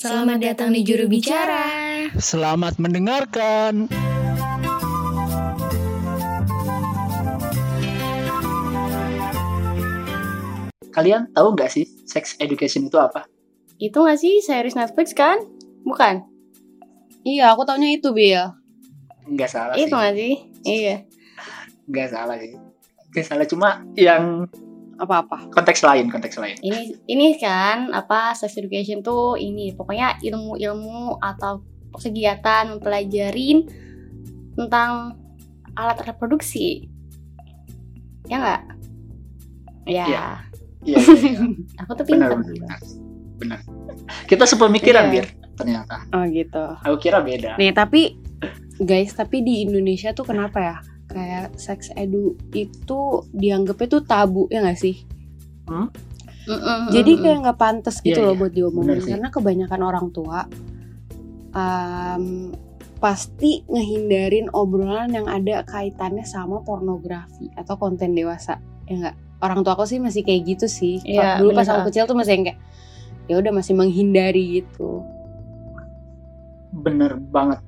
Selamat datang di Juru Bicara. Selamat mendengarkan. Kalian tahu nggak sih sex education itu apa? Itu gak sih series Netflix kan? Bukan? Iya, aku taunya itu, Bill. Nggak salah Itu sih. gak sih? Iya. Nggak salah sih. Nggak salah cuma yang Apa-apa. konteks lain, konteks lain. Ini ini kan apa sex education tuh ini pokoknya ilmu-ilmu atau kegiatan mempelajarin tentang alat reproduksi. Ya nggak? Ya. Iya. Iya, iya, iya. Aku tuh benar, pintar. benar, benar. Kita sepemikiran biar ternyata. Oh, gitu. Aku kira beda. Nih, tapi guys, tapi di Indonesia tuh kenapa ya? Kayak sex edu itu dianggapnya tuh tabu ya gak sih? Mm-mm, Jadi kayak nggak pantas gitu Iya, loh iya. buat diomongin karena kebanyakan orang tua um, pasti ngehindarin obrolan yang ada kaitannya sama pornografi atau konten dewasa ya nggak orang tua aku sih masih kayak gitu sih Iya, dulu pas bener. aku kecil tuh masih yang kayak ya udah masih menghindari gitu Bener banget.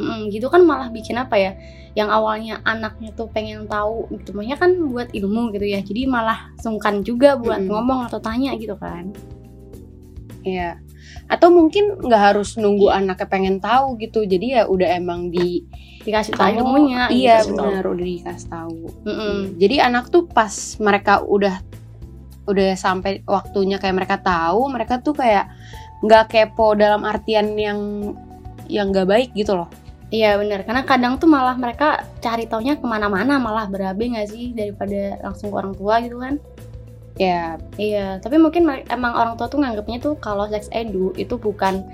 Mm, gitu kan malah bikin apa ya yang awalnya anaknya tuh pengen tahu gitu makanya kan buat ilmu gitu ya jadi malah sungkan juga buat Mm-mm. ngomong atau tanya gitu kan Iya. Atau mungkin nggak harus nunggu anaknya pengen tahu gitu. Jadi ya udah emang di dikasih tahu ilmunya Iya benar udah dikasih tahu. Mm-mm. Jadi anak tuh pas mereka udah udah sampai waktunya kayak mereka tahu, mereka tuh kayak nggak kepo dalam artian yang yang nggak baik gitu loh. Iya benar. Karena kadang tuh malah mereka cari taunya ke mana-mana malah berabe nggak sih? Daripada langsung ke orang tua gitu kan? Ya iya tapi mungkin emang orang tua tuh nganggapnya tuh kalau sex edu itu bukan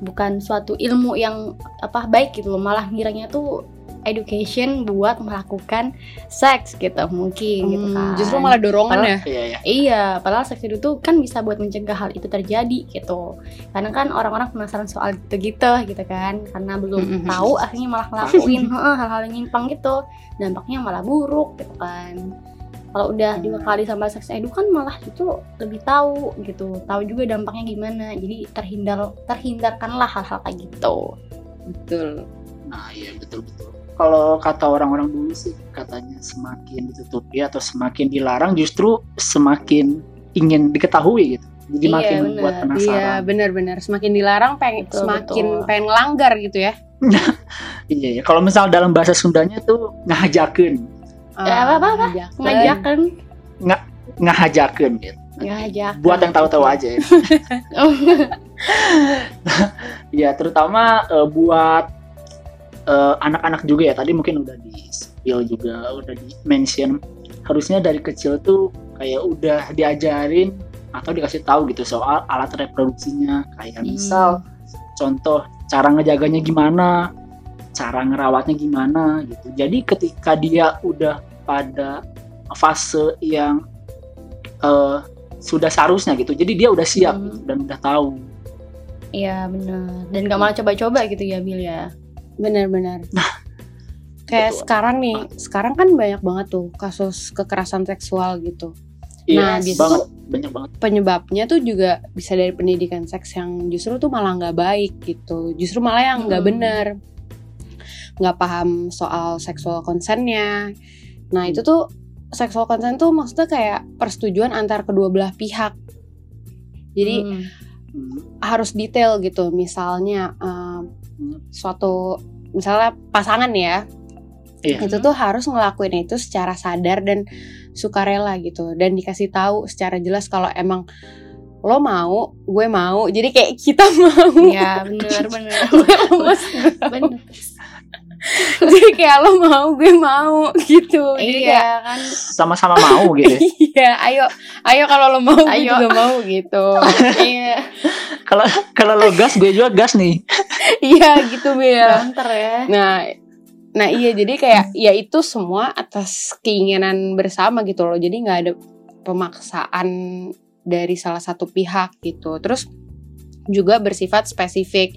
bukan suatu ilmu yang apa baik gitu loh. Malah ngiranya tuh education buat melakukan seks gitu mungkin gitu hmm, kan justru malah dorongan Padahal- ya. Iya, iya. Iya, padahal seks edu tuh kan bisa buat mencegah hal itu terjadi gitu. Karena kan orang-orang penasaran soal gitu-gitu gitu kan, karena belum Mm-mm. tahu akhirnya malah ngelakuin heeh, hal-hal yang nyimpang gitu. Dampaknya malah buruk gitu kan. Kalau udah Hmm. dibekali sama seks edu kan malah itu lebih tahu gitu, tahu juga dampaknya gimana. Jadi terhindar terhindarkanlah hal-hal kayak gitu. Betul. Nah, iya betul betul. Kalau kata orang-orang dulu sih katanya semakin ditutupi atau semakin dilarang justru semakin ingin diketahui gitu. Jadi Iya, makin bener. Iya penasaran. benar-benar semakin dilarang peng Betul, semakin betul. pengen langgar gitu ya. Iya, iya. Kalau misal dalam bahasa Sundanya tuh ngajakeun, Ya, apa-apa, apa? ngajakin. Ngajakan, ngahajakeun gitu. ngajak. Buat yang tahu-tahu aja ya. Iya, terutama eh, buat eh, anak-anak juga ya. Tadi mungkin udah di spill juga, udah di mention. Harusnya dari kecil tuh kayak udah diajarin atau dikasih tahu gitu soal alat reproduksinya. Kayak Hmm. misal contoh cara ngejaganya gimana, cara ngerawatnya gimana gitu. Jadi ketika dia udah pada fase yang eh, sudah seharusnya gitu. Jadi dia udah siap Hmm. gitu, dan udah tahu. Iya bener. Dan gak malah coba-coba gitu ya Bil ya. Benar-benar. Kayak betul. sekarang nih, sekarang kan banyak banget tuh kasus kekerasan seksual gitu. Iya, Nah, biasanya banget, banyak banget. Penyebabnya tuh juga bisa dari pendidikan seks yang justru tuh malah nggak baik gitu. Justru malah yang nggak Hmm. bener. Nggak paham soal seksual konsennya. Nah itu tuh seksual konsen tuh maksudnya kayak persetujuan antar kedua belah pihak. Jadi Hmm. Hmm, harus detail gitu. Misalnya um, suatu misalnya pasangan ya, Iya. itu tuh harus ngelakuin itu secara sadar dan sukarela gitu dan dikasih tahu secara jelas kalau emang lo mau, gue mau. Jadi kayak kita mau. Iya bener bener. Mas, bener. Jadi kayak lo mau, gue mau gitu. Jadi kayak Iya kan. Sama-sama mau gitu. ya. iya, ayo, ayo kalau lo mau, gue Ayo. juga mau gitu. Iya. Kalau kalau lo gas, gue juga gas nih. iya gitu. Banter ya. Nah, nah iya jadi kayak ya itu semua atas keinginan bersama gitu loh. Jadi nggak ada pemaksaan dari salah satu pihak gitu. Terus juga bersifat spesifik.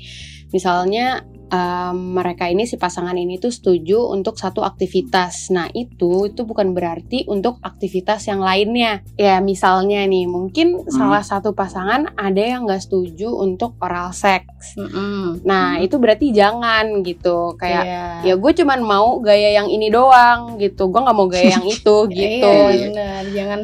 Misalnya em, mereka ini si pasangan ini tuh setuju untuk satu aktivitas. Nah itu itu bukan berarti untuk aktivitas yang lainnya. Ya misalnya nih mungkin salah satu pasangan ada yang nggak setuju untuk oral seks. Mm-mm. Nah Hmm. itu berarti jangan gitu. Kayak Iya. ya gue cuman mau gaya yang ini doang gitu. Gue nggak mau gaya yang itu gitu. Iya, benar. Jangan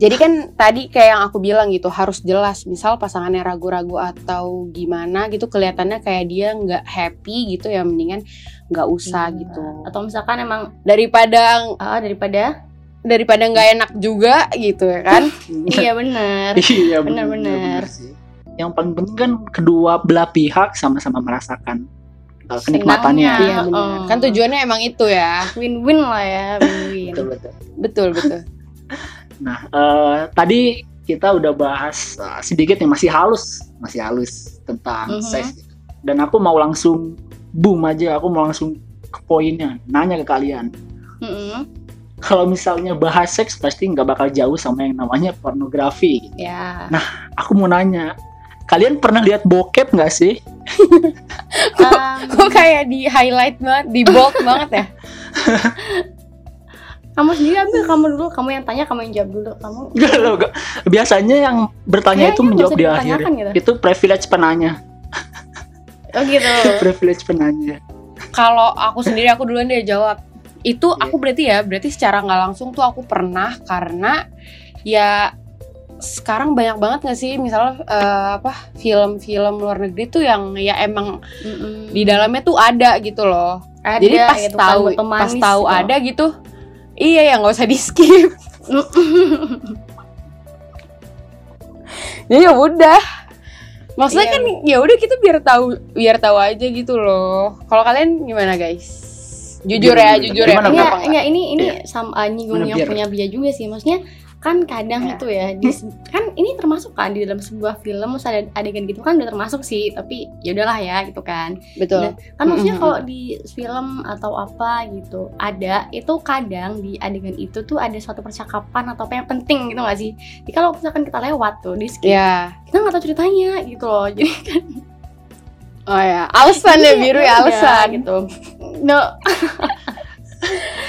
Jadi kan tadi kayak yang aku bilang gitu harus jelas. Misal pasangannya ragu-ragu atau gimana gitu kelihatannya kayak dia nggak happy gitu ya mendingan nggak usah Iya. gitu. atau misalkan emang Daripada ah, daripada daripada nggak enak juga gitu ya kan. iya benar. iya Benar-benar. yang paling penting kan kedua belah pihak sama-sama merasakan uh, kenikmatannya. Iya benar. oh. Kan tujuannya emang itu ya. Win-win lah ya, win-win. betul betul Betul betul. Nah eh, tadi kita udah bahas uh, sedikit nih masih halus masih halus tentang Mhm. seks dan aku mau langsung boom aja aku mau langsung ke poinnya nanya ke kalian Mm-mm. kalau misalnya bahas seks pasti nggak bakal jauh sama yang namanya pornografi gitu. Ya. aku mau nanya kalian pernah lihat bokep nggak sih Um, Kok kayak di highlight banget, di bold banget ya? kamu sendiri ambil kamu dulu, kamu yang tanya, kamu yang jawab dulu. Kamu Nggak loh, nggak. biasanya yang bertanya itu menjawab di akhir gitu. itu privilege penanya Oh gitu. privilege penanya Kalau aku sendiri aku duluan deh jawab. Itu Iya. aku berarti ya, berarti secara nggak langsung tuh aku pernah karena ya sekarang banyak banget gak sih misalnya eh, apa film-film luar negeri tuh yang ya emang Mm-mm. di dalamnya tuh ada gitu loh. Ada, Jadi pas gitu kan, tahu pas tahu gitu. ada gitu, iya ya nggak usah di skip. Jadi ya udah. Maksudnya Iya. kan ya udah kita biar tahu biar tahu aja gitu loh. Kalau kalian gimana guys? Jujur ya, jujur ya. Enggak, nggak? enggak ini ini Iya. sama uh, yang punya Bia juga sih. Maksudnya kan kadang Iya. itu ya di kan ini termasuk kan di dalam sebuah film terus ada adegan gitu kan udah termasuk sih tapi ya udahlah ya gitu kan Betul. Nah, kan maksudnya kalau di film atau apa gitu ada itu kadang di adegan itu tuh ada suatu percakapan atau apa yang penting gitu gak sih jadi kalau misalkan kita lewat tuh di skip Ya. kita nggak tahu ceritanya gitu loh jadi Oh ya, alasan ya Iya, biru iya ya udah, alasan. gitu no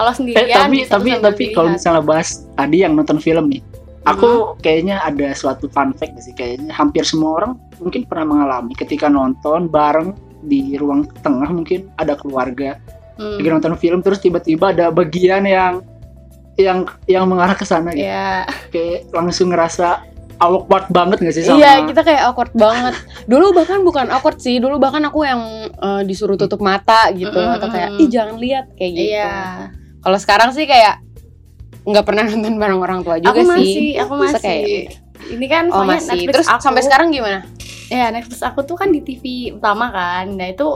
kalau eh sendirian tapi bisa tapi sambil tapi kalau misalnya bahas tadi yang nonton film nih aku kayaknya ada suatu fun fact sih kayaknya hampir semua orang mungkin pernah mengalami ketika nonton bareng di ruang tengah mungkin ada keluarga Hmm. lagi nonton film terus tiba-tiba ada bagian yang yang yang mengarah ke sana gitu. ya kayak langsung ngerasa awkward banget gak sih sama Iya, kita kayak awkward banget. Dulu bahkan bukan awkward sih, dulu bahkan aku yang eh, disuruh tutup mata gitu Mm-mm, atau kayak ih jangan lihat kayak gitu. iya Kalau sekarang sih kayak nggak pernah nonton bareng orang tua juga aku sih. masih aku masih kayak- ini kan Oh masih. Netflix Terus aku, sampai sekarang gimana? ya Netflix aku tuh kan di TV utama kan nah itu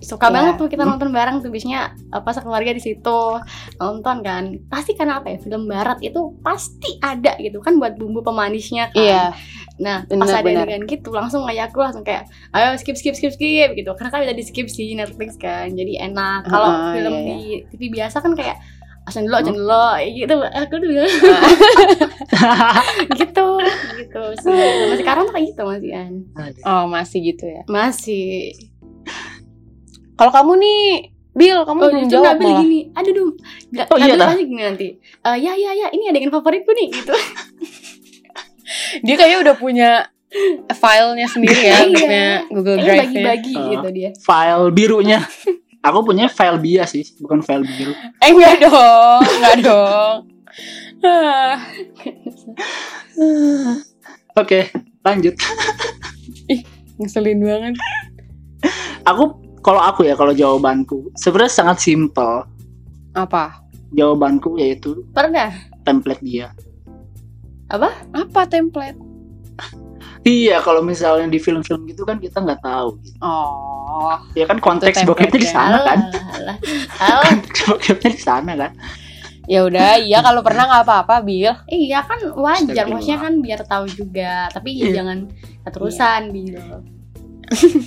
suka Iya. banget tuh kita nonton bareng tuh biasanya apa sekeluarga di situ nonton kan pasti karena apa ya film barat itu pasti ada gitu kan buat bumbu pemanisnya kan. Iya. nah benar, pas ada adegan gitu langsung kayak aku langsung kayak ayo skip skip skip skip gitu. Karena kan bisa di skip sih Netflix kan jadi enak. Kalau Heeh, film iya, di TV biasa kan kayak asan dulu asan dulu gitu. Aku tuh bilang. Gitu gitu. Sih Sama sekarang tuh kayak gitu masih an. Aduh. Oh masih gitu ya. masih Kalau kamu nih, Bill, kamu oh belum jawab Nabil malah. gini aduh dong Nggak- Oh, iya pasti gini nanti "Eh, ya ya ya ini adegan favoritku nih gitu Dia kayaknya udah punya filenya sendiri ya, Iya. punya Google Drive-nya. bagi-bagi Oh. gitu dia file birunya aku punya file bia sih bukan file biru Eh enggak dong, enggak dong. Oke lanjut ngeselin banget. aku kalau aku ya kalau jawabanku sebenarnya sangat simpel Apa? jawabanku yaitu pernah template dia Apa template? iya kalau misalnya di film-film gitu kan kita nggak tahu gitu. Oh, ya kan konteks bokepnya di template-nya. sana kan alah alah konteks bokepnya di sana kan ya udah, iya kalau pernah nggak apa-apa, Bill. Iya kan wajar, maksudnya kan biar tahu juga, tapi ya Iya. jangan keterusan gitu. Ih,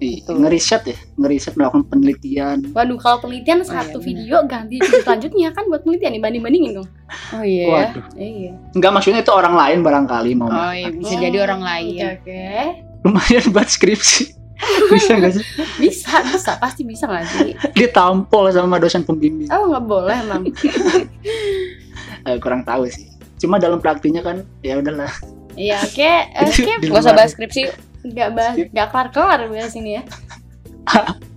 Betul. ngeriset ya ngeriset melakukan penelitian Waduh, kalau penelitian iya, satu benar. video ganti selanjutnya kan buat penelitian nih banding-bandingin dong. Oh iya. waduh Iya. nggak maksudnya itu orang lain barangkali mau Oh iya, bisa jadi orang lain. Oke, oke. lumayan buat skripsi bisa gak sih bisa bisa pasti bisa nggak sih ditampol sama dosen pembimbing oh nggak boleh emang Eh, kurang tahu sih cuma dalam praktiknya kan ya udahlah iya oke oke Di Gak usah bahas skripsi. Nggak bahas nggak kelar kelar bahas ini ya.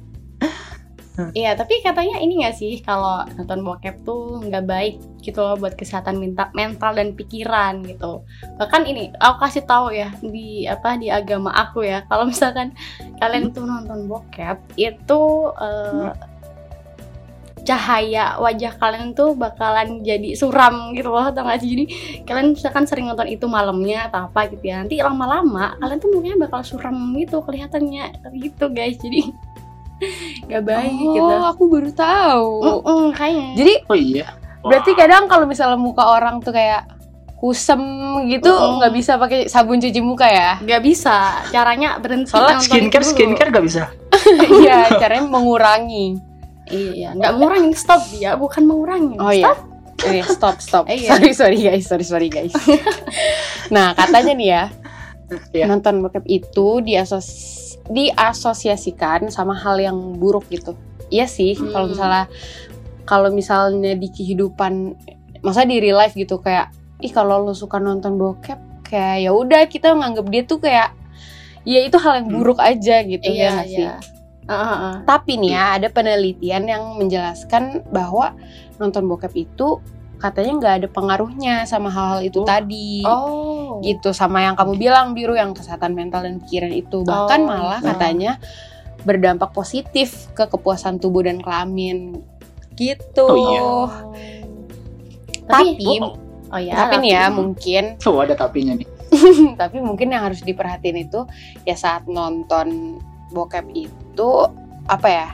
Iya, tapi katanya ini nggak sih kalau nonton bokep tuh nggak baik gitu loh buat kesehatan mental, mental dan pikiran gitu. Bahkan ini aku kasih tahu ya di apa di agama aku ya, kalau misalkan kalian tuh nonton bokep itu eh, cahaya wajah kalian tuh bakalan jadi suram gitu loh atau nggak? Sih jadi kalian misalkan sering nonton itu malamnya atau apa gitu ya nanti lama-lama kalian tuh mukanya bakal suram gitu kelihatannya gitu guys. Jadi nggak baik oh, gitu. aku baru tahu. Mm-mm, kayaknya. Jadi oh iya? berarti kadang kalau misalnya muka orang tuh kayak kusem gitu nggak bisa pakai sabun cuci muka ya? nggak bisa. Caranya berhenti soalnya nonton skincare skincare gak bisa? Iya, caranya mengurangi. Iya nggak mengurangi stop dia bukan mengurangi Oh iya. stop Eh, stop, stop. Iya. Sorry, sorry guys, sorry, sorry guys. nah, katanya nih ya, Iya. nonton bokep itu diasos diasosiasikan sama hal yang buruk gitu. Iya sih, Hmm. kalau misalnya kalau misalnya di kehidupan masa di real life gitu kayak ih kalau lo suka nonton bokep kayak ya udah kita nganggap dia tuh kayak ya itu hal yang Hmm. buruk aja gitu ya iya sih. Iya ah. Tapi nih ya ada penelitian yang menjelaskan bahwa nonton bokep itu katanya nggak ada pengaruhnya sama hal-hal itu Oh. tadi. oh Gitu sama yang kamu bilang biru yang kesehatan mental dan pikiran itu bahkan Oh, malah iya. katanya berdampak positif ke kepuasan tubuh dan kelamin. Gitu. Oh, iya. tapi Tapi Oh, oh ya tapi nih ya mungkin oh ada tapinya nih tapi mungkin yang harus diperhatiin itu ya saat nonton bokep itu apa ya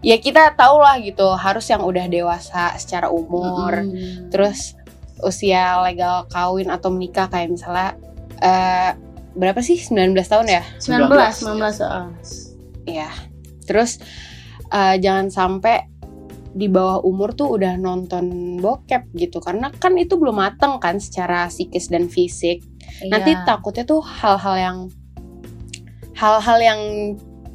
ya kita tahu lah gitu harus yang udah dewasa secara umur Mm-mm. terus usia legal kawin atau menikah kayak misalnya eh berapa sih 19 tahun ya 19 19 ah. ya terus eh, jangan sampai di bawah umur tuh udah nonton bokep gitu karena kan itu belum mateng kan secara psikis dan fisik nanti Iya. takutnya tuh hal-hal yang hal-hal yang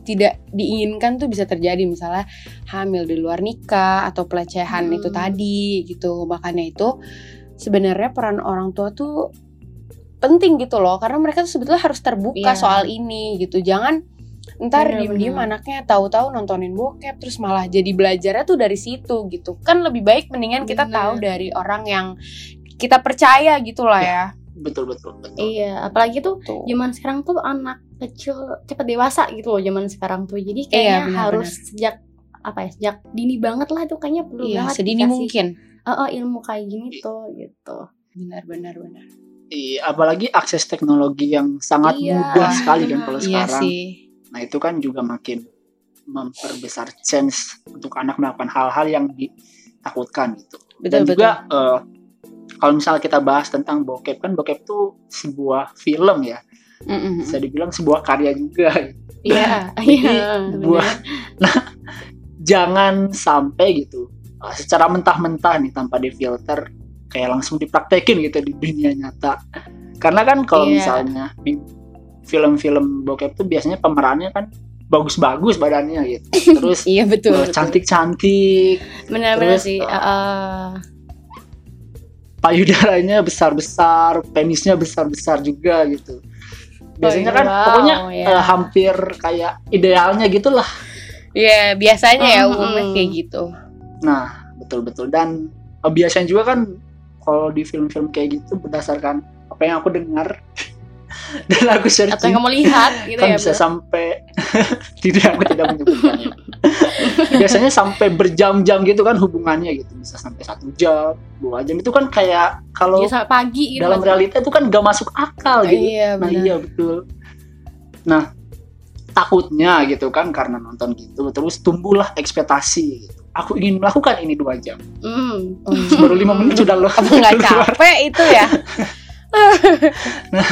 tidak diinginkan tuh bisa terjadi. Misalnya hamil di luar nikah atau pelecehan Hmm. itu tadi gitu. Makanya itu sebenarnya peran orang tua tuh penting gitu loh. Karena mereka tuh sebetulnya harus terbuka Iya. soal ini gitu. Jangan ntar diem-diem anaknya tahu-tahu nontonin bokep terus malah jadi belajarnya tuh dari situ gitu. Kan lebih baik mendingan kita Bener. tahu dari orang yang kita percaya gitu lah ya, betul betul betul. Iya apalagi tuh Tuh. zaman sekarang tuh anak kecil cepat dewasa gitu loh zaman sekarang tuh jadi Iya, kayaknya benar-benar. harus sejak apa ya sejak dini banget lah itu kayaknya perlu Iya, banget sedini dikasih, mungkin. eh, eh, ilmu kayak gini tuh gitu Benar, benar, benar. Iya, apalagi akses teknologi yang sangat Iya. mudah sekali kan kalau Iya sekarang. sih. Nah itu kan juga makin memperbesar chance untuk anak melakukan hal-hal yang ditakutkan gitu. Betul, Dan betul. juga eh, kalau misalnya kita bahas tentang bokep kan bokep tuh sebuah film ya, Mm-mm. bisa dibilang sebuah karya juga. iya Jadi, iya buah nah jangan sampai gitu eh, secara mentah-mentah nih tanpa difilter kayak langsung dipraktekin gitu di dunia nyata. Karena kan kalau Iya. misalnya film-film bokep tuh biasanya pemerannya kan bagus-bagus badannya gitu. Terus Iya betul. betul. cantik-cantik, benar-benar Terus, sih eh, eh, payudaranya besar-besar, penisnya besar-besar juga gitu. Biasanya kan wow, pokoknya ya. eh, hampir kayak idealnya gitulah. Iya biasanya ya Mm-mm. umumnya kayak gitu. Nah, betul-betul dan eh, biasanya juga kan kalau di film-film kayak gitu berdasarkan apa yang aku dengar dan aku atau yang searching kamu lihat gitu kan ya bisa Bro? sampai tidak aku tidak menyebutkan biasanya sampai berjam-jam gitu kan hubungannya gitu bisa sampai satu jam dua jam itu kan kayak kalau Iya, sampai pagi gitu dalam realita itu kan gak masuk akal gitu Iya nah iya betul nah takutnya gitu kan karena nonton gitu terus tumbuhlah ekspektasi gitu. aku ingin melakukan ini dua jam Hmm. Hmm. baru lima menit sudah loh Apa nggak capek itu ya? nah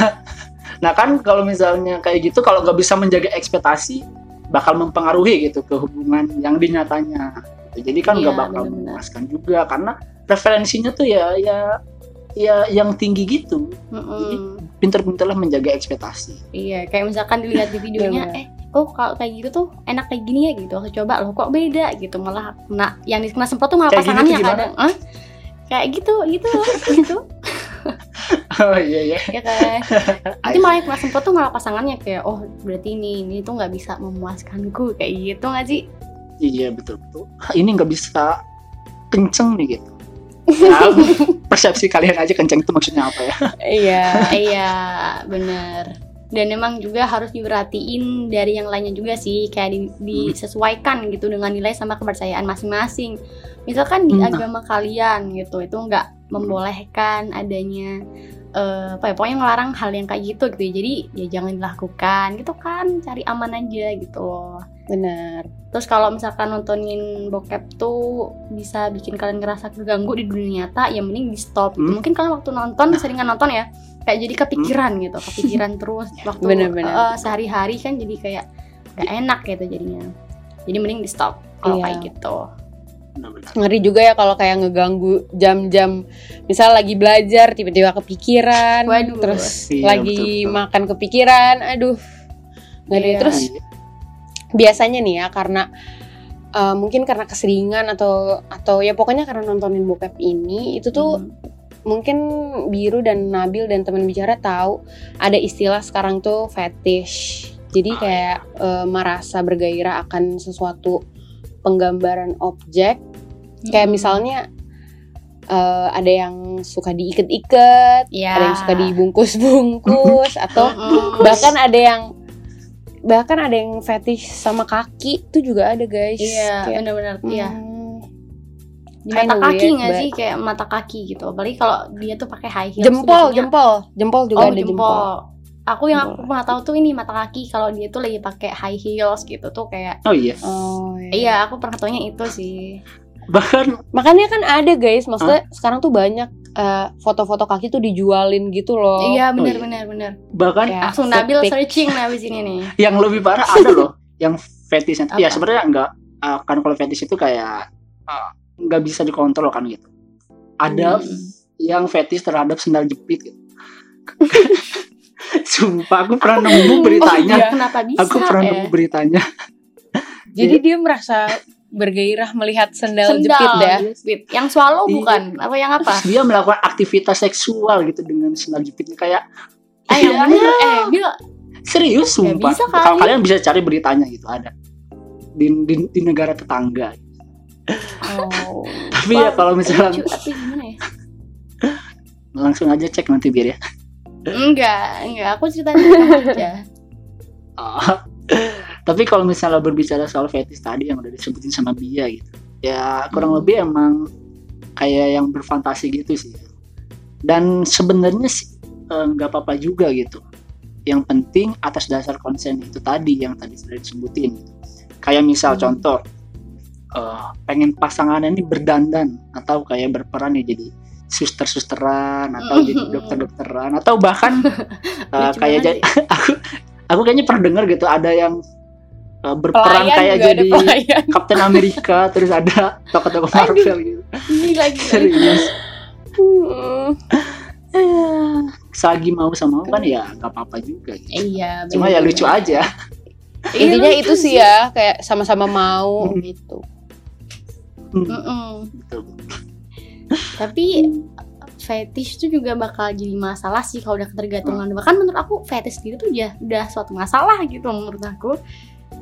kan kalau misalnya kayak gitu kalau nggak bisa menjaga ekspektasi bakal mempengaruhi gitu ke hubungan yang dinyatanya gitu. jadi kan nggak Iya, bakal benar-benar. memuaskan juga karena preferensinya tuh ya ya ya yang tinggi gitu Mm-mm. pinter-pinterlah menjaga ekspektasi Iya, kayak misalkan dilihat di videonya, Bener. eh oh kalau kayak gitu tuh enak kayak gini ya gitu aku coba loh kok beda gitu malah kena yang kena semprot tuh malah Kayak gitu pasangannya gimana? kadang Hah? kayak gitu gitu gitu oh iya iya. Ya kan? Nanti malah yang kena semprot tuh malah pasangannya kayak oh berarti ini ini tuh nggak bisa memuaskanku kayak gitu nggak sih? Iya betul betul. Ini nggak bisa kenceng nih gitu. Ya, persepsi kalian aja kenceng itu maksudnya apa ya? Iya. iya bener. Dan emang juga harus diperhatiin dari yang lainnya juga sih kayak di- disesuaikan gitu dengan nilai sama kepercayaan masing-masing. Misalkan di Hmm. agama kalian gitu itu nggak membolehkan adanya eh, apa ya pokoknya ngelarang hal yang kayak gitu gitu ya. jadi ya jangan dilakukan gitu kan cari aman aja gitu loh Benar. Terus kalau misalkan nontonin bokep tuh bisa bikin kalian ngerasa keganggu di dunia nyata, ya mending di stop. gitu. Hmm. Mungkin kalian waktu nonton seringan nonton ya, kayak jadi kepikiran gitu, kepikiran terus waktu Bener-bener. eh, sehari-hari kan jadi kayak gak enak gitu jadinya. Jadi mending di stop kalau Iya. kayak gitu. Ngeri juga ya kalau kayak ngeganggu jam-jam misal lagi belajar tiba-tiba kepikiran, Waduh. terus Iya, lagi betul-betul. makan kepikiran, aduh. Ngeri. Iya. Terus biasanya nih ya karena uh, mungkin karena keseringan atau atau ya pokoknya karena nontonin bokep ini itu tuh Hmm. mungkin biru dan Nabil dan teman bicara tahu ada istilah sekarang tuh fetish. Jadi Ah, kayak eh, merasa bergairah akan sesuatu penggambaran objek. Kayak Hmm. misalnya eh, ada yang suka diikat-ikat, Iya. ada yang suka dibungkus-bungkus atau Mm-mm. bahkan ada yang bahkan ada yang fetish sama kaki itu juga ada guys. Iya, Kayak, benar-benar. Iya. hmm, Di mata kaki nggak sih kayak mata kaki gitu. Apalagi kalau dia tuh pakai high heels. jempol, jempol, jempol juga oh, ada jempol. jempol. Aku yang aku pernah tahu tuh ini mata kaki kalau dia tuh lagi pakai high heels gitu tuh kayak oh iya Oh, iya aku pernah taunya itu sih. bahkan Makanya kan ada guys, maksudnya sekarang tuh banyak eh, foto-foto kaki tuh dijualin gitu loh. iya Oh, benar iya. benar benar. bahkan Kayak Langsung Nabil pic. searching nah abis ini nih. yang lebih parah ada loh yang fetishnya ya sebenarnya nggak uh, kan kalau fetish itu kayak uh, nggak bisa dikontrol kan gitu ada Hmm. yang fetish terhadap sendal jepit gitu. Sumpah aku pernah nemu beritanya. iya. Kenapa bisa? aku pernah ya? nemu beritanya. Jadi dia merasa bergairah melihat sendal, Sendal jepit ya. jepit. Yang swallow Iya. bukan? Apa yang apa? Terus dia melakukan aktivitas seksual gitu dengan sendal jepitnya kayak Eh yang Iya. bener. Eh Bil, serius Ya sumpah. bisa Kalau kali. kalian bisa cari beritanya gitu ada di, di, di negara tetangga. Oh. Tapi ya kalau misalnya lucu, tapi gimana ya? langsung aja cek nanti biar ya. Enggak, enggak. Aku ceritain aja. Oh. Tapi kalau misalnya berbicara soal fetish tadi yang udah disebutin sama Bia gitu, ya kurang Hmm. lebih emang kayak yang berfantasi gitu sih. Dan sebenarnya sih eh, nggak apa-apa juga gitu. Yang penting atas dasar konsen itu tadi yang tadi sudah disebutin. Gitu. Kayak misal Hmm. contoh, eh, pengen pasangannya ini berdandan atau kayak berperan ya jadi suster-susteran atau jadi dokter-dokteran atau bahkan Lucu kayak jadi aku aku kayaknya pernah dengar gitu ada yang uh, berperan Pelayan kayak jadi. Captain Amerika terus ada tokoh-tokoh. Marvel gitu Gila gila. serius Hmm. Sagi mau sama mau kan ya nggak apa-apa juga gitu. Iya, cuma ya lucu aja Intinya itu sih ya, kayak sama-sama mau Hmm. gitu. Mm-mm. Betul. Tapi fetish itu juga bakal jadi masalah sih kalau udah ketergantungan. Bahkan menurut aku fetish gitu tuh udah udah suatu masalah gitu menurut aku.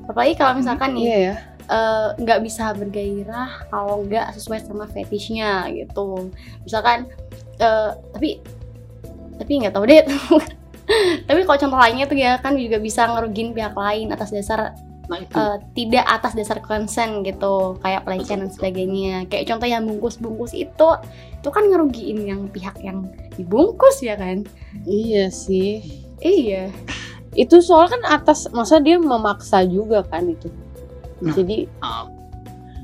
Apalagi kalau misalkan nih Iya ya. eh, nggak bisa bergairah kalau nggak sesuai sama fetishnya gitu. Misalkan eh, tapi tapi nggak tahu deh. tapi kalau contoh lainnya tuh ya kan juga bisa ngerugin pihak lain atas dasar nah itu. Eh, tidak atas dasar konsen gitu kayak pelecehan dan sebagainya. Kayak contoh yang bungkus-bungkus itu itu kan ngerugiin yang pihak yang dibungkus ya kan? Iya sih. iya. Itu soal kan atas masa dia memaksa juga kan itu. Nah. Jadi ah,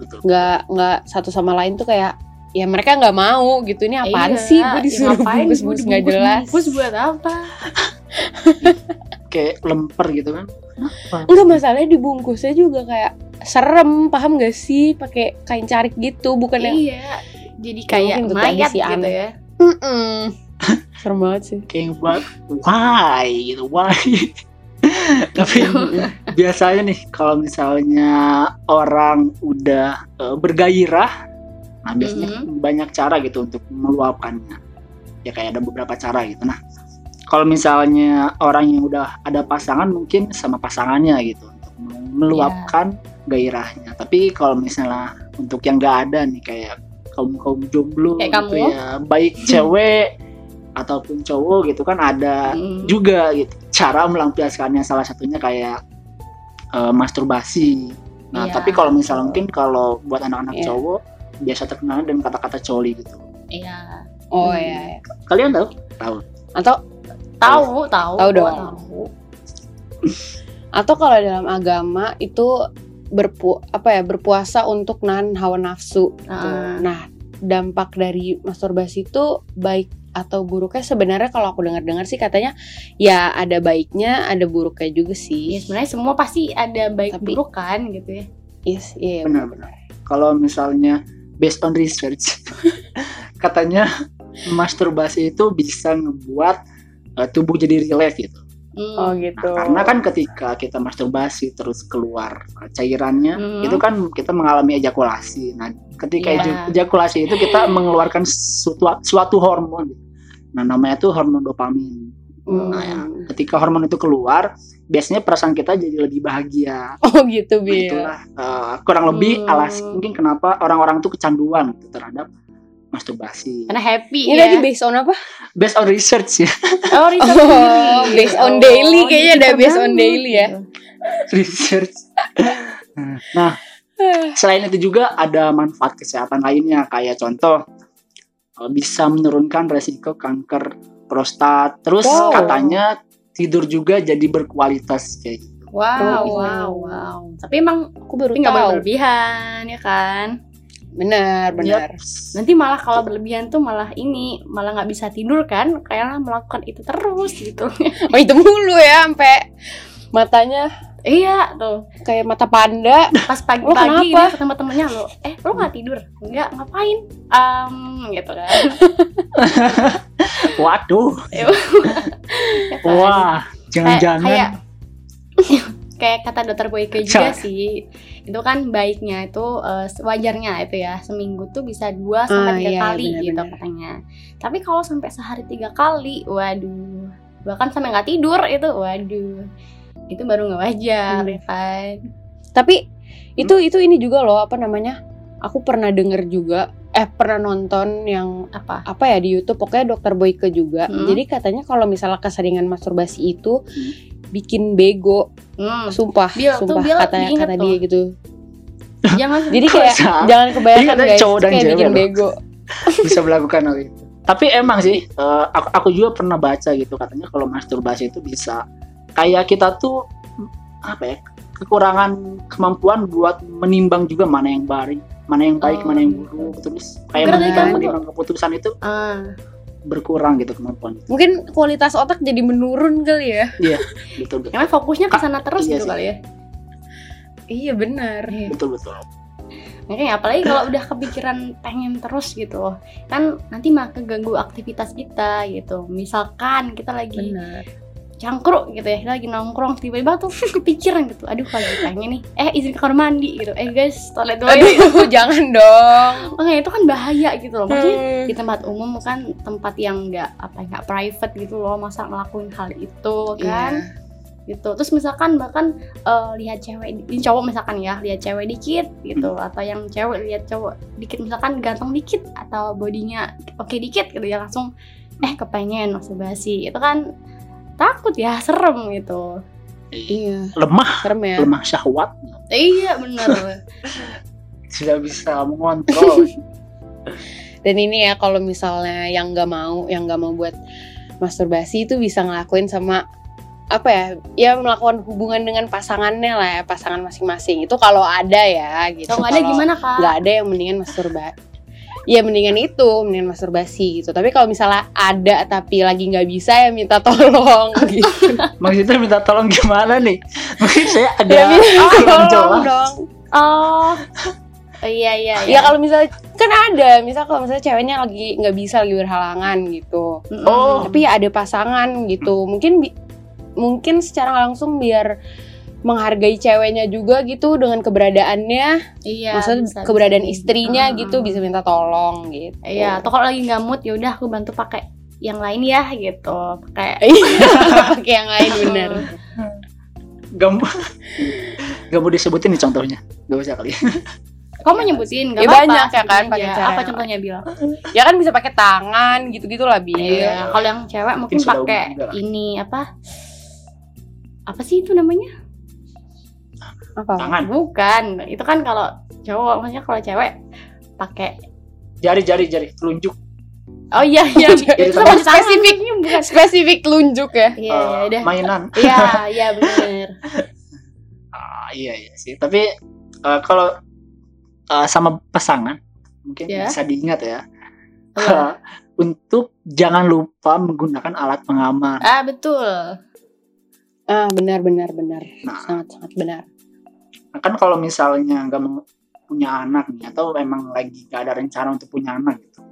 betul. nggak nggak satu sama lain tuh kayak ya mereka nggak mau gitu. Ini apaan Iya, sih? Gue ya disuruh ngapain bungkus-bungkus gua nggak jelas. dibungkus-bungkus buat apa? Kayak lemper gitu kan? Enggak masalahnya dibungkusnya juga kayak serem paham gak sih pakai kain carik gitu bukan yang iya jadi kayak mungkin mayat sih gitu aneh. ya Mm-mm. serem banget sih kayak buat why gitu why tapi biasanya nih kalau misalnya orang udah eh, bergairah, nah biasanya banyak cara gitu untuk meluapkannya. Ya kayak ada beberapa cara gitu. Nah, kalau misalnya orang yang udah ada pasangan mungkin sama pasangannya gitu untuk meluapkan gairahnya. Tapi kalau misalnya untuk yang nggak ada nih kayak kaum kaum jomblo Kayak gitu kamu? ya, baik cewek ataupun cowok gitu kan ada Mm. juga gitu cara melampiaskannya salah satunya kayak eh, masturbasi. Nah, Iya. tapi kalau misalnya mungkin kalau buat anak-anak Iya. cowok biasa terkenal dengan kata-kata coli gitu. Iya. Oh Hmm. iya, iya. Kalian tahu? Tahu. Atau Tahu, tahu. Tahu dong. Tahu. atau kalau dalam agama itu berpu apa ya berpuasa untuk nahan hawa nafsu. gitu. Ah. Nah, dampak dari masturbasi itu baik atau buruknya sebenarnya kalau aku dengar-dengar sih katanya ya ada baiknya, ada buruknya juga Ya sih. sebenarnya semua pasti ada baik Tapi- buruk kan gitu ya. Yes, iya Benar-benar. Kalau misalnya based on research katanya masturbasi itu bisa ngebuat eh, tubuh jadi relax gitu. Hmm. Oh Nah, gitu. karena kan ketika kita masturbasi terus keluar cairannya Hmm. itu kan kita mengalami ejakulasi. Nah, ketika Iya. eja- ejakulasi itu kita mengeluarkan suatu, suatu hormon. Nah, namanya itu hormon dopamin. Hmm. Nah, ya, ketika hormon itu keluar, biasanya perasaan kita jadi lebih bahagia. Oh gitu, Nah, Bil. itulah eh, kurang lebih Hmm. alas mungkin kenapa orang-orang tuh kecanduan gitu terhadap masturbasi. Karena happy Ini ya. tadi based on apa? Based on research ya, Oh, riset Oh, based on Oh, daily kayaknya ada based on daily ya. research. Nah, selain itu juga ada manfaat kesehatan lainnya kayak contoh bisa menurunkan resiko kanker prostat. Terus Wow. katanya tidur juga jadi berkualitas kayak gitu. Wow, Oh. wow, wow. Tapi emang Aku baru tapi nggak boleh tahu. berlebihan ya kan. Benar, benar. Yaps. Nanti malah kalau berlebihan tuh malah ini malah nggak bisa tidur kan karena melakukan itu terus gitu. Oh itu mulu ya sampai matanya iya tuh. kayak mata panda. Pas Lo pagi-pagi kenapa? dia ketemu temennya lo, eh lo nggak tidur? Enggak, ngapain? Um, gitu kan. Waduh, Ya wah, kayak, jangan-jangan kayak kayak kata dokter Boyke juga sih itu kan baiknya itu eh, wajarnya itu ya seminggu tuh bisa dua Ah, sampai tiga iya, kali gitu benar-benar. katanya tapi kalau sampai sehari tiga kali waduh bahkan sampai nggak tidur itu waduh itu baru nggak wajar Hmm. ya kan Tapi itu itu ini juga loh apa namanya? Aku pernah denger juga eh pernah nonton yang apa apa ya di YouTube pokoknya dokter Boyke juga. Hmm. Jadi katanya kalau misalnya keseringan masturbasi itu Hmm. Bikin bego, hmm. sumpah, Bil, tuh sumpah Bil kata diinget kata tuh. dia gitu. jangan Jadi kayak jangan kebayangkan katanya guys, cowok dan kayak cewek bikin bego. bisa melakukan hal itu. Tapi emang sih, eh, aku, aku juga pernah baca gitu katanya kalau masturbasi itu bisa kayak kita tuh apa ya kekurangan kemampuan buat menimbang juga mana yang baik, mana yang baik, Oh, mana yang gitu. buruk. Terus kayak menimbang, menimbang keputusan itu ah berkurang gitu kemampuan. itu. Mungkin kualitas otak jadi menurun kali ya. Betul betul. karena fokusnya ke sana terus Iya gitu sih. kali ya Iya benar. Betul betul. Makanya apalagi kalau udah kepikiran pengen terus gitu Kan nanti malah keganggu aktivitas kita gitu Misalkan kita lagi Benar. Cangkruk gitu ya Kita lagi nongkrong tiba-tiba tuh kepikiran gitu Aduh lagi pengen nih Eh izin ke kamar mandi gitu Eh guys toilet dulu ya Aduh, jangan dong. Makanya itu kan bahaya gitu loh Maksudnya Hmm. di tempat umum kan tempat yang nggak apa nggak private gitu loh masa ngelakuin hal itu kan Iya. gitu terus misalkan bahkan eh, lihat cewek ini cowok misalkan ya lihat cewek dikit gitu atau yang cewek lihat cowok dikit misalkan ganteng dikit atau bodinya oke dikit gitu ya langsung eh kepengen masturbasi itu kan takut ya serem gitu Iya, Lemah, serem ya. lemah syahwat iya bener tidak bisa mengontrol. Dan ini ya kalau misalnya yang nggak mau, yang nggak mau buat masturbasi itu bisa ngelakuin sama apa ya? Ya melakukan hubungan dengan pasangannya lah ya, pasangan masing-masing. Itu kalau ada ya gitu. kalau nggak ada gimana kak nggak ada yang mendingan masturbasi. Ya mendingan itu, mendingan masturbasi gitu. Tapi kalau misalnya ada tapi lagi nggak bisa ya minta tolong gitu. Maksudnya minta tolong gimana nih? Mungkin saya agak ya minta tolong dong. oh Oh, iya iya Ya kalau misalnya kan ada, misal kalau misalnya ceweknya lagi nggak bisa lagi berhalangan gitu. Oh. Tapi ya ada pasangan gitu. Mungkin bi- mungkin secara langsung biar menghargai ceweknya juga gitu dengan keberadaannya. Iya maksudnya bisa, keberadaan bisa. istrinya Hmm. gitu bisa minta tolong gitu. Iya atau kalau lagi nggak mood ya udah aku bantu pakai yang lain ya gitu. Pakai Iya, pakai yang lain bener. Gak mau. Gak mau disebutin nih contohnya. Gak usah kali. Kamu mau nyebutin? Nggak Ya, apa-apa. banyak ya kan, sebutin pakai cara. apa contohnya bilang ya kan bisa pakai tangan gitu gitu lah bil. Iya, kalau yang cewek mungkin sudah pakai ini apa? Apa sih itu namanya? Apa? Tangan. Bukan, itu kan kalau cowok, maksudnya kalau cewek pakai Jari jari jari. Telunjuk. Oh iya iya, Jadi itu sama spesifik. bukan. spesifik lunjuk ya? Iya, iya, eh, udah. Mainan. Iya, iya bener. Ah, Iya iya sih. Tapi eh, Kalau eh, Sama pasangan Mungkin Ya. bisa diingat ya. Iya. Untuk Jangan lupa Menggunakan alat pengaman. Ah, betul. ah benar benar benar. Nah. sangat sangat benar kan kalau misalnya nggak mau punya anak nih atau emang lagi nggak ada rencana untuk punya anak gitu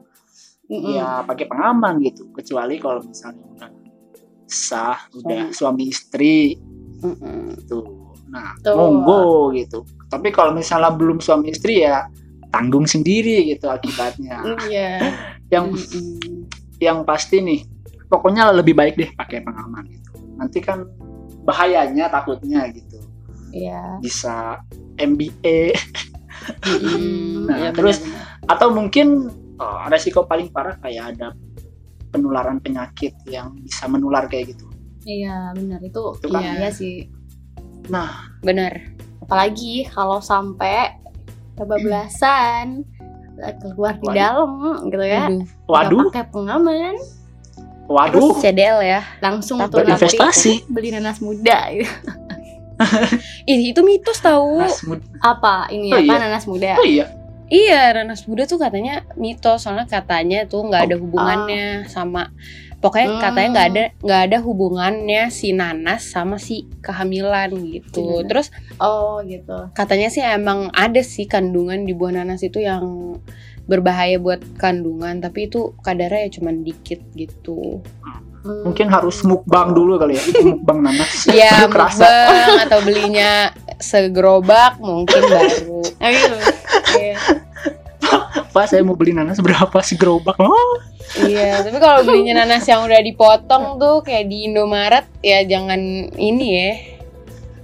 Mm-mm. ya pakai pengaman gitu kecuali kalau misalnya udah sah udah suami istri Mm-mm. gitu nah Tuh. monggo gitu tapi kalau misalnya belum suami istri ya tanggung sendiri gitu akibatnya Iya. yang Mm-mm. yang pasti nih pokoknya lebih baik deh pakai pengaman gitu nanti kan bahayanya takutnya gitu Iya. bisa MBA. Nah, Ya, terus- benar-benar. atau mungkin oh, resiko paling parah kayak ada penularan penyakit yang bisa menular kayak gitu. Iya, benar itu. Itu kan- iya, iya sih. benar Apalagi kalau sampai kebablasan keluar di dalam gitu ya. Waduh, pakai pengaman, waduh, CDL ya langsung tuh nanti berinvestasi. beli nanas muda gitu. Ih, itu mitos tahu apa ini Oh, apa iya. nanas muda Oh iya, Iya, nanas muda tuh katanya mitos soalnya katanya tuh nggak Oh. ada hubungannya sama pokoknya Hmm. katanya nggak ada nggak ada hubungannya si nanas sama si kehamilan gitu. Nanas. Terus oh gitu katanya sih emang ada sih kandungan di buah nanas itu yang berbahaya buat kandungan, tapi itu kadarnya ya cuman dikit gitu. Hmm. Mungkin harus mukbang dulu kali ya, mukbang nanas. Iya, Baru kerasa. mukbang atau belinya segerobak mungkin baru. Gitu. Iya. Pak, saya mau beli nanas berapa sih gerobak? Oh, Iya, tapi kalau belinya nanas yang udah dipotong tuh kayak di Indomaret ya jangan ini ya.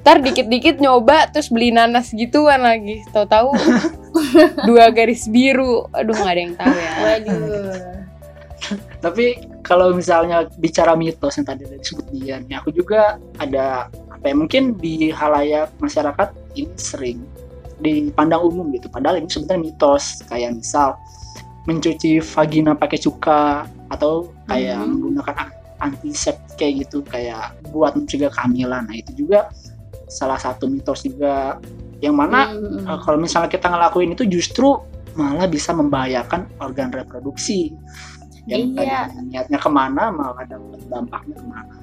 Ntar dikit-dikit nyoba terus beli nanas gituan lagi. Tahu-tahu dua garis biru. Aduh nggak ada yang tahu ya. waduh tapi kalau misalnya bicara mitos yang tadi disebut Dian, ya aku juga ada apa ya mungkin di halayak masyarakat ini sering dipandang umum gitu. Padahal ini sebenarnya mitos kayak misal mencuci vagina pakai cuka atau kayak Hmm. menggunakan antiseptik kayak gitu kayak buat mencegah kehamilan. Nah, itu juga salah satu mitos juga yang mana Hmm. Uh, kalau misalnya kita ngelakuin itu justru malah bisa membahayakan organ reproduksi yang Iya. tadi niatnya ke mana malah dapat dampaknya ke mana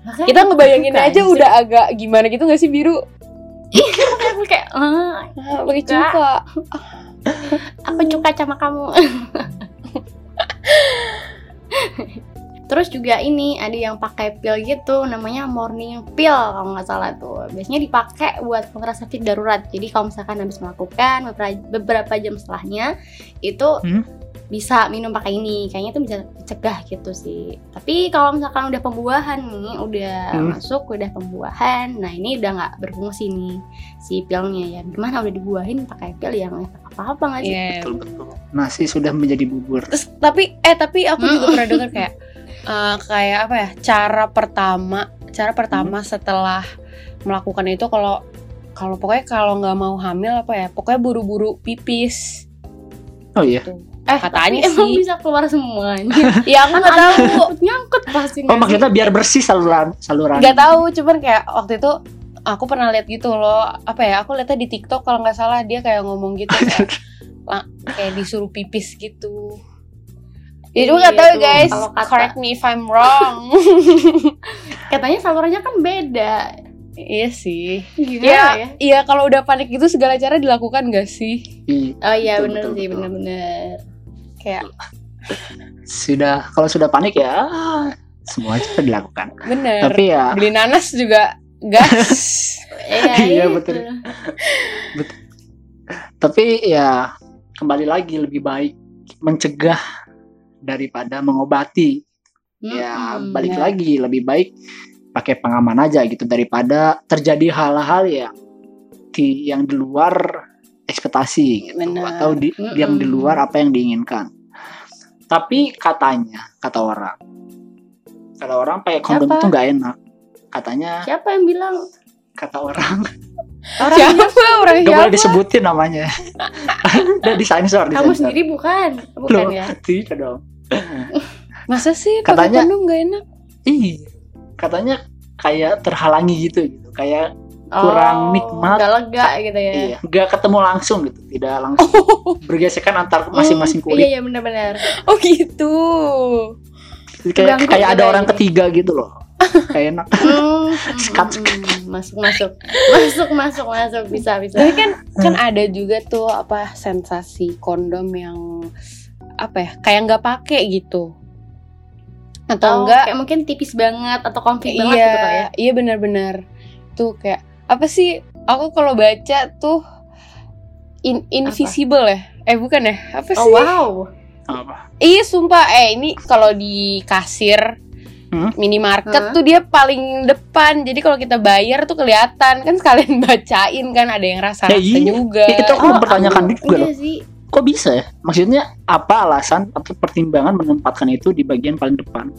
Makanya Kita ngebayangin Bukan aja sih. udah agak gimana gitu gak sih biru? aku kayak ah, Ah, pakai Enggak. cuka. aku suka sama kamu Terus juga ini ada yang pakai pil gitu namanya morning pill kalau nggak salah tuh. Biasanya dipakai buat kontrasepsi darurat. Jadi kalau misalkan habis melakukan beberapa, beberapa jam setelahnya itu Hmm. Bisa minum pakai ini. Kayaknya itu bisa cegah gitu sih. Tapi kalau misalkan udah pembuahan nih, udah Hmm. masuk udah pembuahan. Nah, ini udah nggak berfungsi nih si pilnya ya. Gimana udah dibuahin pakai pil yang efek apa-apa nggak sih? Iya. betul betul nasi sudah menjadi bubur Terus tapi eh tapi aku juga Mm. pernah dengar kayak eh, kayak apa ya? Cara pertama, cara pertama setelah melakukan itu kalau kalau pokoknya kalau nggak mau hamil apa ya? Pokoknya buru-buru pipis. oh iya Eh, Katanya tapi emang sih. bisa keluar semuanya. Ya aku nggak tahu. nyangkut, nyangkut pasti. oh maksudnya biar bersih saluran saluran nggak tahu cuman kayak waktu itu aku pernah lihat gitu loh apa ya aku lihatnya di TikTok kalau nggak salah dia kayak ngomong gitu kayak, kayak disuruh pipis gitu itu Iya nggak tahu tuh, guys correct me if I'm wrong Katanya salurannya kan beda. iya sih Gimana ya ya? iya kalau udah panik gitu segala cara dilakukan gak sih Iya, Oh iya Betul, bener betul, sih, bener-bener. Kayak sudah kalau sudah panik ya semua juga dilakukan bener tapi ya beli nanas juga gas Iya, itu. betul. Tapi ya kembali lagi lebih baik mencegah daripada mengobati. Ya Mm-mm. balik ya. lagi lebih baik pakai pengaman aja gitu daripada terjadi hal-hal yang di yang di luar ekspektasi gitu atau di Mm-mm. yang di luar apa yang diinginkan. Tapi katanya kata orang kata orang pakai kondom Siapa? itu nggak enak. Katanya Siapa yang bilang kata orang orang siapa orang Gak boleh disebutin namanya. Udah disensor, kamu disensor. sendiri bukan? Bukan Loh, ya? Tidak dong. masa sih pakai Katanya- kondom gak enak Ih, katanya kayak terhalangi gitu, gitu. Kayak Kurang nikmat. Gak lega gitu ya. iya, nggak ketemu langsung gitu, tidak langsung bergesekan antar masing-masing Hmm, kulit. Iya, iya benar-benar. oh gitu Jadi kayak kayak ada orang ini. ketiga gitu loh. kayak enak. Hmm, Sekat, hmm, hmm, masuk masuk masuk masuk masuk bisa bisa. tapi kan kan ada juga tuh apa sensasi kondom yang apa ya kayak nggak pakai gitu atau Oh, enggak kayak mungkin tipis banget atau banget iya gitu kali ya. iya benar-benar tuh kayak apa sih aku kalau baca tuh in- invisible ya eh bukan ya apa Oh sih wow. Apa? iya sumpah eh ini kalau di kasir Hmm? minimarket Hah? tuh dia paling depan jadi kalau kita bayar tuh kelihatan kan sekalian bacain kan ada yang rasa Ya, rasa iya. juga Ya, itu aku Oh, mempertanyakan aku- juga loh. Iya sih. Kok bisa ya? Maksudnya apa alasan atau pertimbangan menempatkan itu di bagian paling depan?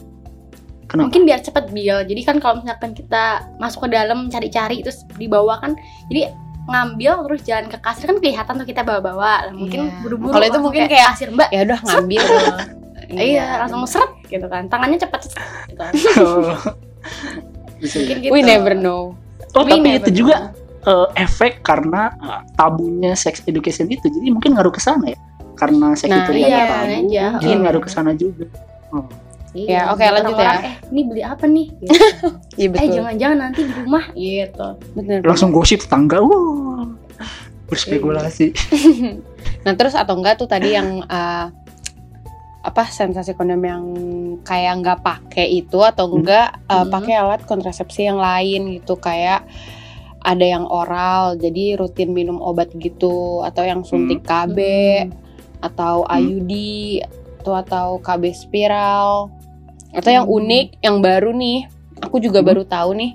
Kenapa? Mungkin biar cepet bil. Jadi kan kalau misalkan kita masuk ke dalam cari-cari terus dibawa kan, jadi ngambil terus jalan ke kasir kan kelihatan tuh kita bawa-bawa. Lah, mungkin Iya. buru-buru. Kalau itu mungkin kayak- kasir mbak. ya udah ngambil Iya, langsung seret gitu kan. Tangannya cepet gitu kan. Oh. Mungkin ya. gitu. we never know Oh, We tapi never itu know. juga eh, efek karena eh, tabunya sex education itu. Jadi mungkin ngaruh ke sana ya. Karena sex Nah, itu iya, tabu. aja. Jadi Iya. ngaruh ke sana juga. Oh. Iya, Ya, oke, biar lanjut orang-orang, ya. Eh, ini beli apa nih? Gitu. iya eh, betul jangan-jangan nanti di rumah gitu. bener Langsung gosip tetangga. Wah. Berspekulasi. nah terus atau enggak tuh tadi yang eh, apa sensasi kondom yang kayak nggak pakai itu atau Hmm. enggak eh, Hmm. pakai alat kontrasepsi yang lain gitu kayak ada yang oral jadi rutin minum obat gitu atau yang suntik KB atau Hmm. IUD atau atau KB spiral atau yang Hmm. unik yang baru nih aku juga Hmm. baru tahu nih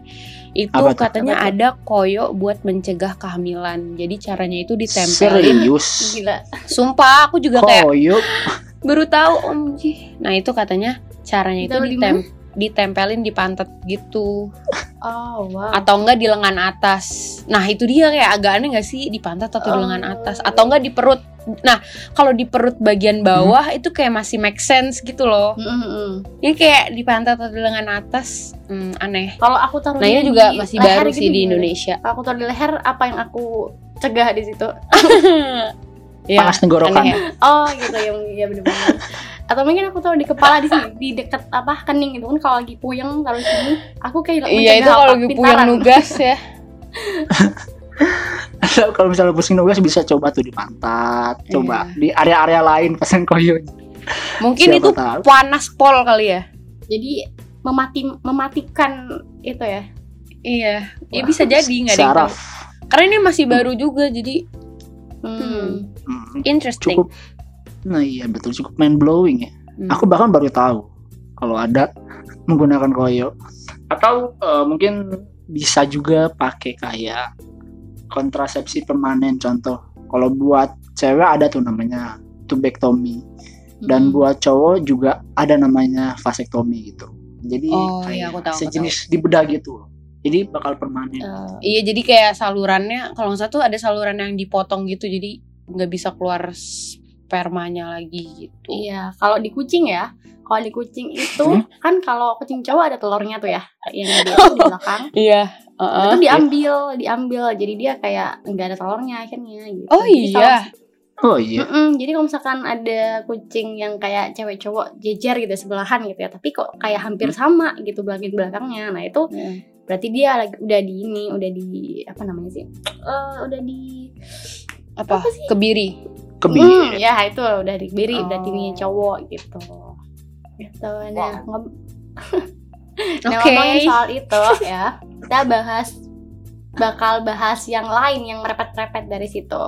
itu Apa katanya Apa ada koyo buat mencegah kehamilan jadi caranya itu ditempelin Serius. Gila. sumpah aku juga kayak Koyok. baru tahu om nah itu katanya caranya itu Ditaruh di ditem ditempelin di pantat gitu Oh, wow. atau enggak di lengan atas nah itu dia kayak agak aneh nggak sih di pantat atau di lengan Oh. atas atau enggak di perut nah kalau di perut bagian bawah itu kayak masih make sense gitu loh Mm, mm, mm. ini kayak di pantat atau di lengan atas hmm, aneh Kalau aku taruh nah ini di juga masih leher baru gitu sih di? Indonesia Kalau aku taruh di leher, apa yang aku cegah di situ? ya Panas tenggorokan. aneh ya. Oh, gitu ya, ya bener-bener. Atau mungkin aku taruh di kepala di sini, di deket apa kening gitu kan kalau lagi puyeng taruh di sini, aku kayak iya itu kalau lagi puyeng nugas ya Kalau misalnya pusing nugas bisa coba tuh di pantat, coba Iya. di area-area lain pasang koyo. mungkin Siapa itu tahu. panas pol kali ya Jadi memati mematikan itu ya. iya ya Wah, bisa jadi nggak ada yang tahu. Syaraf. karena ini masih baru juga jadi Hmm. Hmm, interesting cukup. Nah iya betul cukup mind blowing ya. Hmm. Aku bahkan baru tahu kalau ada menggunakan koyo. Atau eh, mungkin bisa juga pakai kayak kontrasepsi permanen contoh. Kalau buat cewek ada tuh namanya tubektomi dan Hmm. buat cowok juga ada namanya vasektomi gitu. Jadi Oh, kayak iya, aku tahu, aku sejenis dibedah gitu. Jadi bakal permanen. Eh, Iya jadi kayak salurannya kalau nggak salah tuh ada saluran yang dipotong gitu jadi nggak bisa keluar spermanya lagi gitu. Iya, kalau di kucing ya, kalau di kucing itu Hmm? kan kalau kucing cowok ada telurnya tuh ya, yang di, belakang. Iya. heeh. itu diambil, diambil. Jadi dia kayak nggak ada telurnya akhirnya gitu. Oh Jadi kalau- iya. Oh iya. Mm-mm, jadi kalau misalkan ada kucing yang kayak cewek cowok jejer gitu sebelahan gitu ya, tapi kok kayak hampir Hmm. sama gitu belakang belakangnya. Nah itu Heeh. berarti dia lagi udah di ini, udah di apa namanya sih? Eh, udah di Apa? Apa sih? Kebiri. Kebiri. Hmm, ya itu udah di biri, Oh. berarti ini cowok gitu. Gitu. Nah, Wow. ngom- nah Oke. ngomongin soal itu ya. kita bahas bakal bahas yang lain yang merepet-repet dari situ.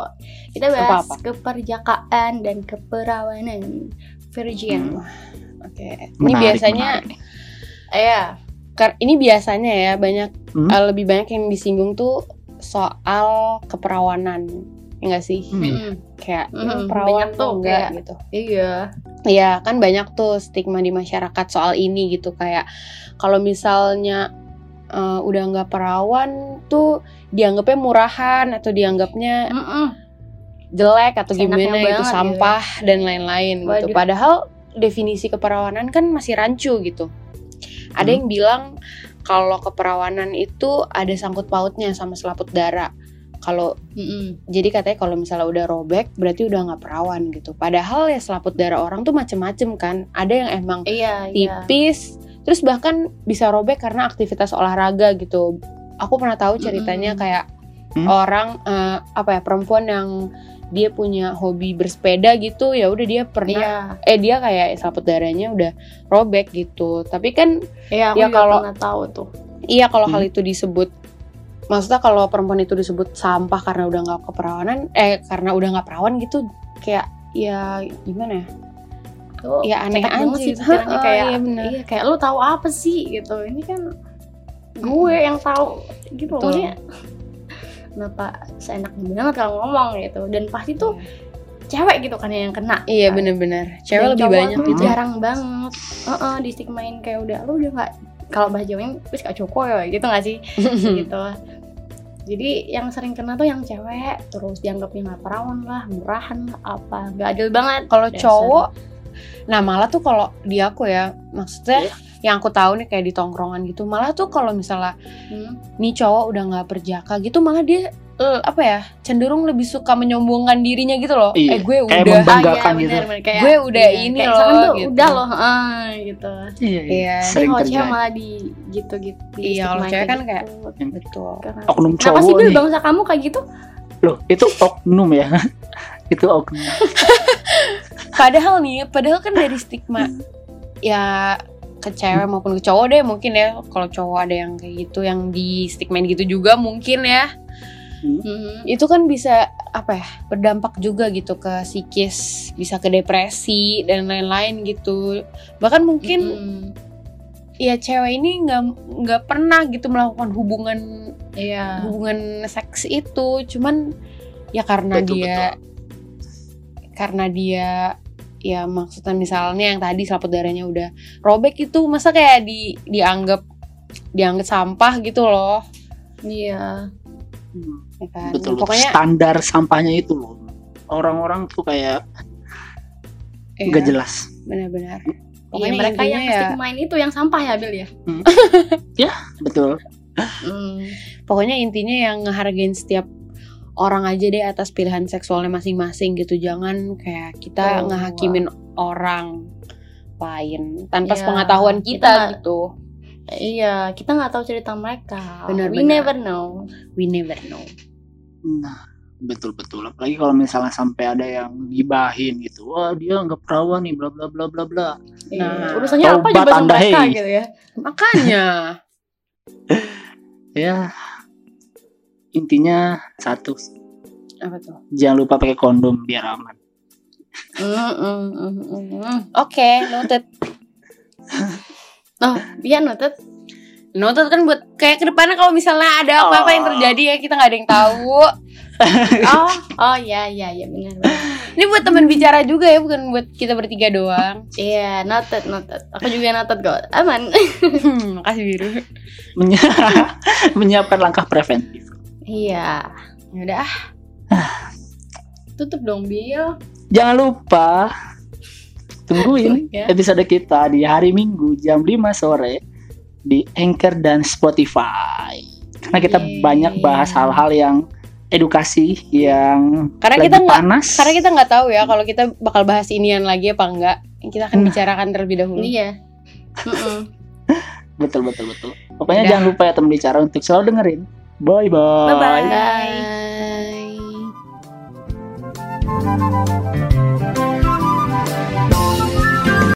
Kita bahas Apa-apa? keperjakaan dan keperawanan virgin. Hmm. Oke. Ini Menarik, biasanya menarik ya ini biasanya ya banyak Hmm. eh, lebih banyak yang disinggung tuh soal keperawanan. Ya enggak sih? Hmm. Kayak "Hmm, perawan banyak tuh enggak kayak- gitu. Iya. Iya, kan banyak tuh stigma di masyarakat soal ini gitu kayak kalau misalnya eh, udah nggak perawan tuh dianggapnya murahan atau dianggapnya Mm-mm. jelek atau gimana gitu banget, sampah dan lain-lain gitu. Padahal definisi keperawanan kan masih rancu gitu. Ada Hmm. yang bilang kalau keperawanan itu ada sangkut pautnya sama selaput darah. Kalau Mm-mm. jadi katanya kalau misalnya udah robek berarti udah nggak perawan gitu. Padahal ya selaput darah orang tuh macem-macem kan. Ada yang emang Iya, iya. tipis, terus bahkan bisa robek karena aktivitas olahraga gitu. Aku pernah tahu ceritanya Mm-mm. kayak Hmm. orang eh, apa ya perempuan yang dia punya hobi bersepeda gitu ya udah dia pernah Iya. eh dia kayak selaput darahnya udah robek gitu. Tapi kan Iya, aku Ya, kalau- pernah tahu tuh. iya kalau Hmm. hal itu disebut maksudnya kalau perempuan itu disebut sampah karena udah nggak keperawanan eh karena udah nggak perawan gitu kayak ya gimana ya? Tuh, Ya, aneh aja sih gitu. Heeh, kayak iya bener. iya kayak lu tahu apa sih gitu. Ini kan gue yang tahu gitu Betul. maksudnya kenapa seenaknya banget kalau ngomong gitu dan pasti tuh cewek gitu kan yang kena Iya kan. bener-bener. Dan Cewek lebih cowok banyak tuh gitu. jarang banget Heeh, di stigmain kayak udah lu udah nggak kalau bahasa Jawanya wis gak cukup ya gitu gak sih gitu jadi yang sering kena tuh yang cewek terus dianggapnya nggak perawan lah murahan apa gak adil banget Kalau cowok, nah malah tuh kalau di aku ya, maksudnya Iya. yang aku tahu nih kayak di tongkrongan gitu, malah tuh kalau misalnya Hmm. nih cowok udah nggak berjaka gitu, malah dia eh, apa ya cenderung lebih suka menyombongkan dirinya gitu loh. Iya, Eh gue kayak udah, membang- Banggakan bener, gitu. bener, kayak, gue udah iya, ini kayak loh. tuh, gitu. udah loh ah, gitu Iya, Iya. iya. Sering kalau cewek malah di gitu gitu Iya, kalau stigma cewek kan gitu. kayak- Betul. Karena- Oknum Kenapa sih cowok Bil bangsa kamu kayak gitu? Loh, itu oknum ya. itu oknum. Padahal nih, padahal kan dari stigma ya ke cewek maupun ke cowok deh mungkin ya. Kalau cowok ada yang kayak gitu, yang di stigmain gitu juga mungkin ya. Hmm. itu kan bisa apa ya berdampak juga gitu ke psikis bisa ke depresi dan lain-lain gitu bahkan mungkin Hmm. ya cewek ini nggak nggak pernah gitu melakukan hubungan Iya. hubungan seks itu cuman ya karena Betul, dia karena dia ya maksudnya misalnya yang tadi selaput darahnya udah robek itu masa kayak di dianggap dianggap sampah gitu loh Iya. Hmm, ya kan Betul, betul. pokoknya standar sampahnya itu loh. Orang-orang tuh kayak ya, nggak jelas. benar-benar Iya, pokoknya mereka intinya yang ya stigmain itu yang sampah ya, Bil ya. Betul. Hmm. pokoknya intinya yang ngehargain setiap orang aja deh atas pilihan seksualnya masing-masing gitu jangan kayak kita Oh, ngehakimin orang lain tanpa Iya, sepengetahuan kita kita, gitu Iya, kita nggak tahu cerita mereka. Benar, We benar. never know. we never know Nah, betul betul. Apalagi kalau misalnya sampai ada yang gibahin gitu. Wah, dia nggak perawan nih, bla bla bla bla bla. Iya. Nah, urusannya apa juga Anda, mereka hey. gitu ya. makanya Ya, intinya satu, apa tuh jangan lupa pakai kondom biar aman. Mm, mm, mm, mm, mm. oke noted Oh, iya noted. Noted kan buat kayak ke depannya kalau misalnya ada apa-apa yang Oh. terjadi ya kita nggak ada yang tahu Oh, oh iya iya iya benar. benar. ini buat teman bicara juga ya bukan buat kita bertiga doang Iya, noted noted. Aku juga noted kok. Aman. Hmm, makasih biru Menyi- Menyiapkan langkah preventif. iya. ya udah Tutup dong, Bil. Jangan lupa tungguin Ya. episode kita di hari Minggu jam 5 sore di Anchor dan Spotify. Karena kita Yeay. banyak bahas hal-hal yang edukasi yang Karena lagi kita nggak- panas. Karena kita nggak tahu ya kalau kita bakal bahas inian lagi apa enggak. Kita akan Nah. bicarakan terlebih dahulu. Iya. Betul betul betul. Pokoknya Udah. jangan lupa ya teman bicara untuk selalu dengerin. Bye bye. Bye-bye. Bye.